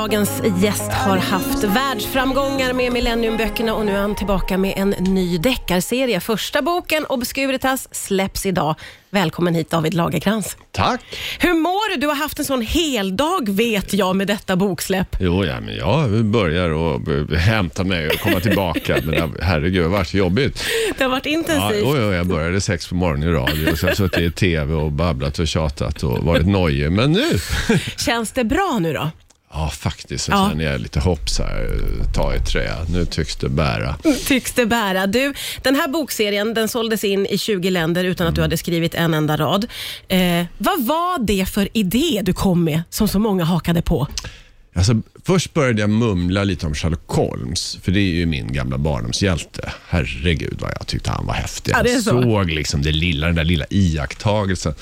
Dagens gäst har haft världsframgångar med Millenniumböckerna och nu är han tillbaka med en ny deckarserie. Första boken, Obscuritas, släpps idag. Välkommen hit David Lagerkrans. Tack. Hur mår du? Du har haft en sån heldag vet jag med detta boksläpp. Jo, ja, men jag börjar och hämta mig och komma tillbaka. men herregud, det har varit jobbigt. Det har varit Ja, intensivt. jo, jo, jag började sex på morgonen i radio och sen suttit i tv och babblat och tjatat och varit nojig. Men nu, Känns det bra nu då? Ja faktiskt, så Ja. känner jag lite hopp så här, ta i trä. Nu tycks det bära. Tycks det bära. Du, den här bokserien den såldes in i 20 länder utan att du hade skrivit en enda rad. Eh, vad var det för idé du kom med som så många hakade på? Alltså, först började jag mumla lite om Sherlock Holmes, för det är ju min gamla barndomshjälte. Herregud vad jag tyckte han var häftig. Ja, jag så. såg liksom det lilla, den där lilla iakttagelsen.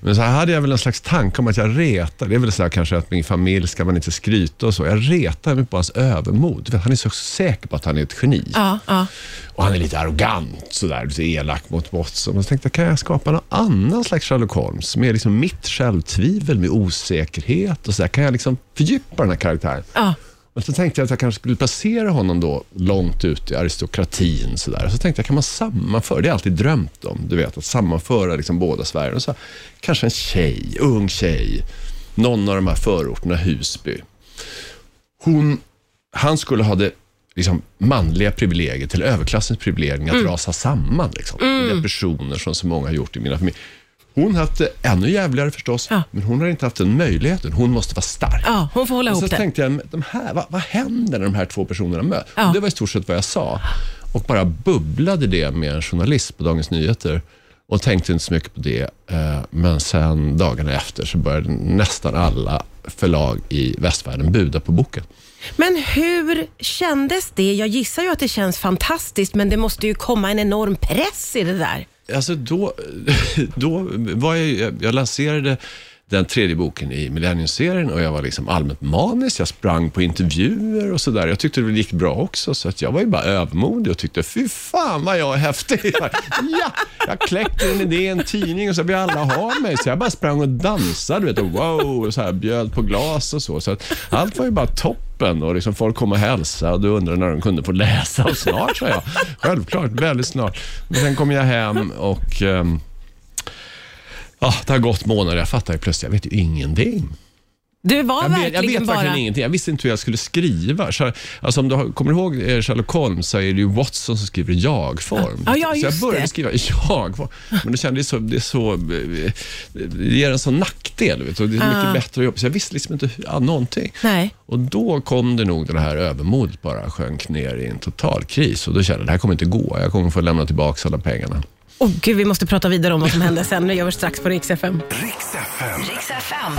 Men så hade jag väl en slags tanke om att jag retar. Det är väl så här kanske att min familj ska man inte skryta och så. Jag retar mig på hans övermod. Han är så säker på att han är ett geni. Ja, ja. Och han är lite arrogant, sådär, lite elak mot Watson. Så tänkte jag, kan jag skapa någon annan slags Sherlock Holmes? Med liksom mitt självtvivel, med osäkerhet och så där. Kan jag liksom fördjupa den här karaktären? Ja. Och så tänkte jag att jag kanske skulle placera honom då långt ut i aristokratin. Så, där. så tänkte jag, kan man sammanföra? Det har jag alltid drömt om, du vet, att sammanföra liksom båda Sverige. Och så, kanske en tjej, ung tjej, någon av de här förorterna, Husby. Hon, han skulle ha det liksom, manliga privilegiet, eller överklassens privilegium, att rasa samman. Liksom. Depressioner som så många har gjort i mina familjer. Hon har haft det ännu jävligare förstås, Ja. men hon har inte haft den möjligheten. Hon måste vara stark. ja hon får hålla Och så ihop det. tänkte jag, de här, vad, vad händer när de här två personerna möts? Ja. Det var i stort sett vad jag sa. Och bara bubblade det med en journalist på Dagens Nyheter. Och tänkte inte så mycket på det. Eh, Men sen dagarna efter så började nästan alla förlag i västvärlden buda på boken. Men hur kändes det? Jag gissar ju att det känns fantastiskt, men det måste ju komma en enorm press i det där. Alltså då, då var jag, jag lanserade den tredje boken i Millennium-serien och jag var liksom allmänt manisk. Jag sprang på intervjuer och sådär. Jag tyckte det gick bra också, så att jag var ju bara övermodig och tyckte, fy fan vad jag är häftig. ja, jag kläckte en idé i en tidning och så vill alla ha mig. Så jag bara sprang och dansade, vet, och wow, och så här, bjöd på glas och så. Så att allt var ju bara toppen och liksom folk kom och hälsade och du undrade när de kunde få läsa. Och snart, sa jag. Självklart, väldigt snart. Men sen kom jag hem och ehm, Ja, det har gått månader. Jag fattar plötsligt, jag vet ju ingenting. Du var Jag vet, jag verkligen vet bara... verkligen ingenting. Jag visste inte hur jag skulle skriva. Så- Alltså, om du kommer ihåg eh, Sherlock Holmes så är det ju Watson som skriver jag-form. Ja, ja, så jag började det. skriva jag-form. Men det kändes så, det så, eh, det ger en sån nackdel. Vet du. Det är mycket Ja. bättre att jobba. Så jag visste liksom inte ja, någonting. Nej. Och då kom det nog det här övermodet bara sjönk ner i en total kris. Och då kände jag, det här kommer inte gå. Jag kommer få lämna tillbaka alla pengarna. Åh gud, vi måste prata vidare om vad som hände sen. Det gör vi strax på Rix FM. Riks FM. Riks FM.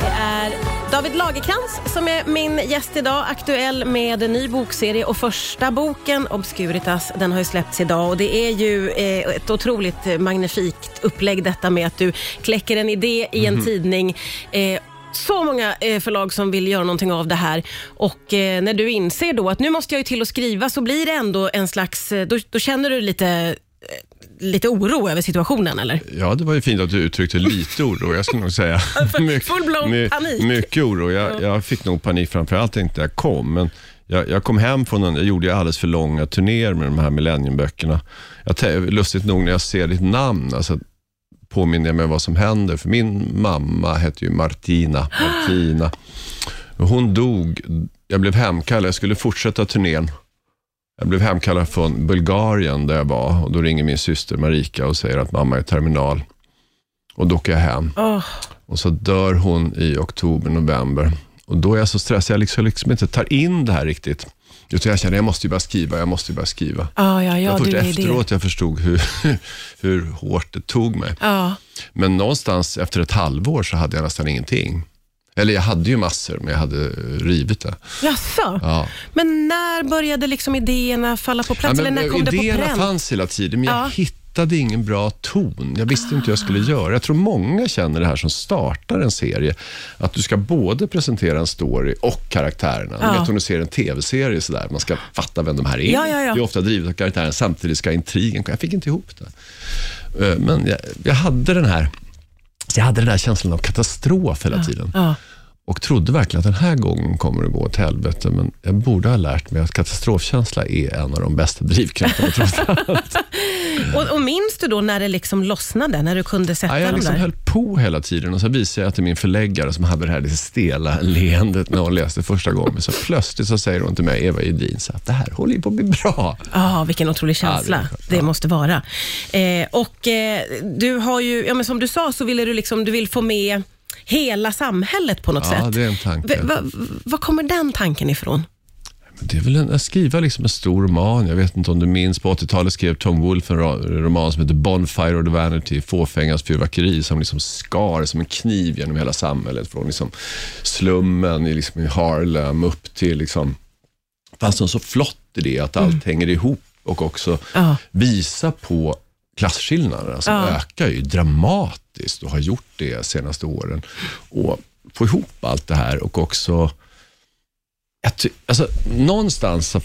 Det är David Lagerkrans som är min gäst idag, aktuell med en ny bokserie och första boken, Obscuritas, den har ju släppts idag och det är ju eh, ett otroligt magnifikt upplägg detta med att du kläcker en idé i en tidning eh, så många eh, förlag som vill göra någonting av det här och när du inser då att nu måste jag ju till att skriva så blir det ändå en slags, då, då känner du lite, lite oro över situationen eller? Ja, det var ju fint att du uttryckte lite oro. Jag skulle nog säga mycket, Full-blown my- panik. mycket oro. Jag, jag fick nog panik framförallt inte jag kom. Men jag, jag kom hem från en, jag gjorde ju alldeles för långa turnéer med de här Millenniumböckerna. Jag, lustigt nog när jag ser ditt namn, alltså, påminner jag mig vad som händer. För min mamma hette ju Martina. Martina. Hon dog, jag blev hemkallad, jag skulle fortsätta turnén. Jag blev hemkallad från Bulgarien där jag var och då ringer min syster Marika och säger att mamma är terminal. Och då åker jag hem Åh, och så dör hon i oktober, november. Och då är jag så stressad, jag liksom, liksom inte tar in det här riktigt. Utan jag känner, jag måste ju bara skriva, jag måste ju bara skriva. ja, ja, ja, var först är det. efteråt jag förstod hur, hur hårt det tog mig. Ja. Men någonstans efter ett halvår så hade jag nästan ingenting. Eller jag hade ju massor, men jag hade rivit det. Jaså? Ja. Men när började liksom idéerna falla på plats? Ja, eller när kom det på idéerna pränt? fanns hela tiden, men Ja. jag hittade ingen bra ton. Jag visste inte hur jag skulle göra. Jag tror många känner det här som startar en serie, att du ska både presentera en story och käractärerna. Ja. Du vet om du ser en tv-serie sådär, man ska fatta vem de här är. Ja, ja, ja. Det är ofta drivet av karaktären, samtidigt ska intrigen Jag fick inte ihop det. Eh, Men jag, jag hade den här jag hade den här känslan av katastrof hela tiden. Ja. Och trodde verkligen att den här gången kommer det gå åt helvete, men jag borde ha lärt mig att katastrofkänsla är en av de bästa drivkrafterna trots allt. Och, och minns du då när det liksom lossnade, när du kunde sätta Ja, jag liksom där? höll på hela tiden och så visade jag till min förläggare som hade det här lite stela leendet när hon läste första gången. Så plötsligt så säger hon till mig, Eva Edin, så att det här håller ju på att bli bra. Ja, vilken otrolig Ja, det känsla skönt. det Ja. måste vara. Eh, och eh, du har ju, ja, men som du sa, så ville du, liksom, du vill få med hela samhället på något Ja, sätt. det är en tanke. Va- Var kommer den tanken ifrån? Det är väl en, att skriva liksom en stor roman. Jag vet inte om du minns, på 80-talet skrev Tom Wolfe en roman som heter Bonfire of the Vanity, fåfängas fyrverkeri, som liksom skar som en kniv genom hela samhället. Från liksom slummen i, liksom i Harlem upp till... Liksom, fanns något så flott i det, att allt hänger ihop och också Ja. visa på klasskillnaderna som Ja. ökar ju dramatiskt och har gjort det de senaste åren. Och få ihop allt det här och också alltså, någonstans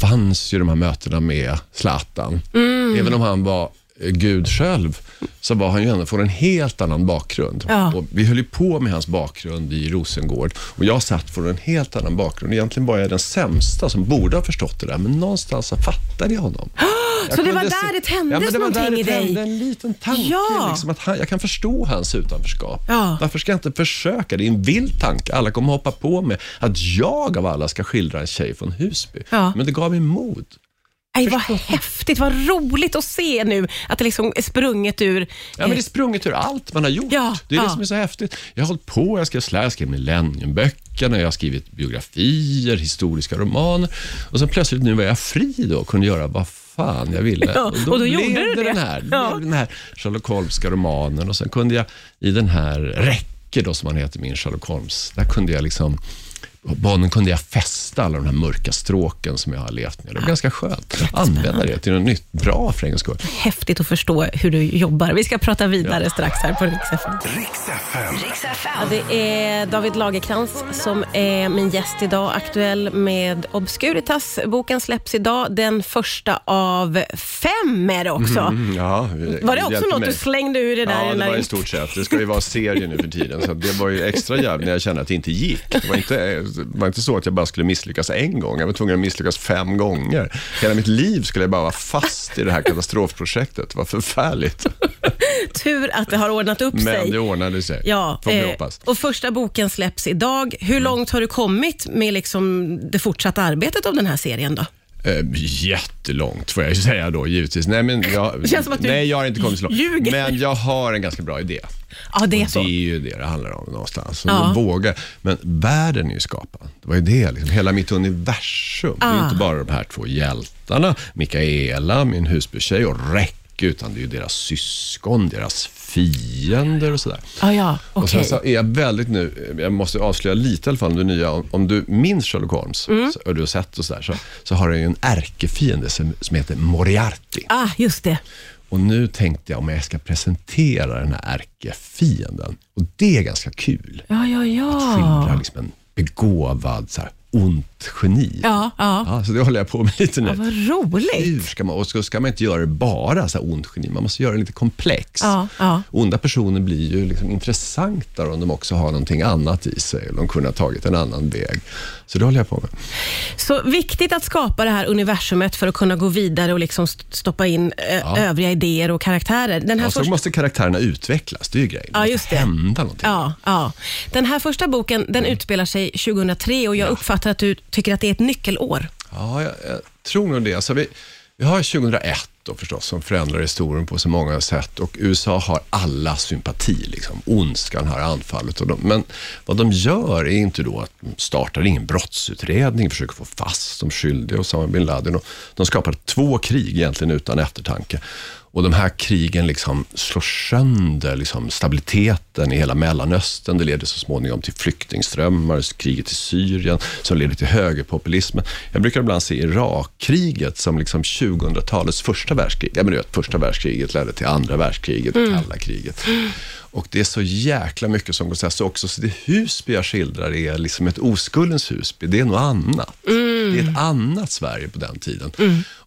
fanns ju de här mötena med Zlatan. Mm. Även om han var Gud själv, så var han ju ändå från en helt annan bakgrund. Ja. Och vi höll ju på med hans bakgrund i Rosengård och jag satt från en helt annan bakgrund. Egentligen var jag den sämsta som borde ha förstått det där, men någonstans så fattade jag honom. Jag Så det var där det tändes ja, det någonting det i dig? tände En liten tanke, Ja. liksom, att han, jag kan förstå hans utanförskap. Ja. Varför ska jag inte försöka? Det är en vild tanke. Alla kommer hoppa på mig att jag av alla ska skildra en tjej från Husby. Ja. Men det gav mig mod. Aj, vad häftigt, vad roligt att se nu att det liksom är sprunget ur... Ja, men det är sprunget ur allt man har gjort. Ja, det är ja. det som är så häftigt. Jag har hållit på, jag skrev slä, jag skrev millenniumböckerna, jag har skrivit biografier, historiska romaner och sen plötsligt nu var jag fri då och kunde göra vad fan jag ville. Ja, och då blev gjorde du det. Den här, Ja. den här Sherlock Holmska romanen och sen kunde jag i den här Räcke då som han heter, min Sherlock Holmes, där kunde jag liksom banan kunde jag fästa alla de här mörka stråken som jag har levt med. Det var ganska skönt. Använda det till något nytt, bra för en skull. Häftigt att förstå hur du jobbar. Vi ska prata vidare strax här på Rix. Ja, det är David Lagerkrans som är min gäst idag, aktuell med Obscuritas. Boken släpps idag, den första av fem är det också. Mm, ja, Var det också något mig. du slängde ur det där? Ja, det var i stort sett. Det ska ju vara serie nu för tiden, så det var ju extra jävligt när jag kände att det inte gick. Det var inte, det var inte så att jag bara skulle misslyckas en gång, jag var tvungen att misslyckas fem gånger. Hela mitt liv skulle jag bara vara fast i det här katastrofprojektet. Det var förfärligt, Tur att det har ordnat upp men sig. det ordnade sig. Ja, Får vi eh, hoppas. Mm. och första boken släpps idag. Hur långt har du kommit med liksom det fortsatta arbetet av den här serien då? Eh, jättelångt får jag ju säga då, givetvis. Nej, men jag, Det känns som att du nej, jag har inte kommit så långt. ljuger. Men jag har en ganska bra idé. Ja, det är Och så. Det är ju det det handlar om någonstans. Så Ja. våga. Men världen är ju skapad. Det var ju det, liksom. hela mitt universum. Det är ju Ah. inte bara de här två hjältarna, Mikaela, min husbytjej och Räcke, utan det är ju deras syskon, deras fiender och sådär. Ja, ja, Och okej. sen så är jag väldigt nu, jag måste avslöja lite i alla fall om det nya. Om, om du minns Sherlock Holmes, Mm. så, och du har sett och sådär, så, så har han ju en ärkefiende som, som heter Moriarty. Ah, just det. Och nu tänkte jag om jag ska presentera den här ärkefienden. Och det är ganska kul. Ja, ja, Skildra ja. liksom en begåvad, så här, ont geni. Ja, ja. Ja, så det håller jag på med lite nu. ja vad roligt. Hur ska man, och så ska man inte göra det bara så här ont geni, man måste göra det lite komplex. Ja, ja. Onda personer blir ju liksom intressantare om de också har någonting annat i sig, eller de kunde ha tagit en annan väg. Så det håller jag på med. Så viktigt att skapa det här universumet för att kunna gå vidare och liksom st- stoppa in eh, övriga idéer och karaktärer. Den här Ja, så första... måste karaktärerna utvecklas, det är ju grejen. Ja, måste just det. hända någonting. Ja, ja. Den här första boken den Mm. utspelar sig 2003 och jag uppfattar att du tycker att det är ett nyckelår. Ja, jag, jag tror nog det. Alltså vi, vi har 2001 då förstås, som förändrar historien på så många sätt och USA har alla sympati. Liksom. Ondskan har anfallit. Och de, men vad de gör är inte då att de startar ingen brottsutredning, försöker få fast de skyldiga och Osama bin Laden. Och de skapar två krig egentligen utan eftertanke. Och de här krigen liksom slår sönder liksom stabiliteten i hela Mellanöstern. Det leder så småningom till flyktingströmmar, kriget i Syrien som leder till högerpopulismen. Jag brukar ibland se Irakkriget som liksom 2000-talets första världskrig. Ja, men du vet, första världskriget ledde till andra världskriget, och kalla kriget. Och det är så jäkla mycket som går så här. Så också så det Husby jag skildrar är liksom ett oskuldens Husby. Det är något annat. Det är ett annat Sverige på den tiden.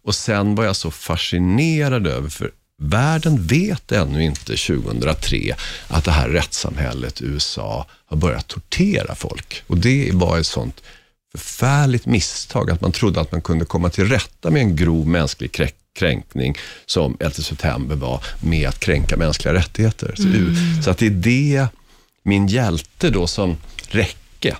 Och sen var jag så fascinerad över, för världen vet ännu inte 2003 att det här rättssamhället USA har börjat tortera folk. Och det var ett sånt förfärligt misstag att man trodde att man kunde komma till rätta med en grov mänsklig krä- kränkning som 11 september var med att kränka mänskliga rättigheter. Så, så att det är det min hjälte då som Räcke,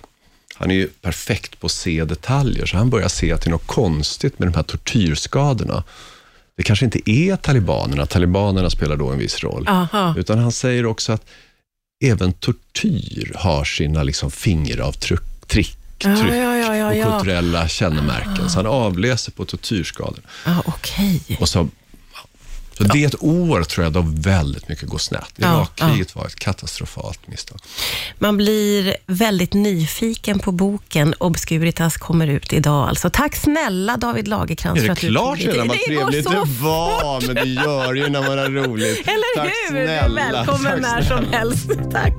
han är ju perfekt på att se detaljer, så han börjar se till något konstigt med de här tortyrskadorna. Det kanske inte är talibanerna, talibanerna spelar då en viss roll, Aha. utan han säger också att även tortyr har sina liksom fingeravtryck, trick, Ja, tryck ja, ja, och kulturella kännemärken. Så han avläser på tortyrskadorna. Ja, Okej. Och så, så det är ett år tror jag då väldigt mycket går snett. Ja, Irakkriget var ett katastrofalt misstag. Man blir väldigt nyfiken på boken. Obscuritas kommer ut idag. Alltså, tack snälla David Lagercrantz Är för att du klart tog dig redan vad tid. Det går trevligt så det var? Men det gör ju när man har roligt. Eller Tack hur? snälla. Välkommen Tack när som helst. Tack.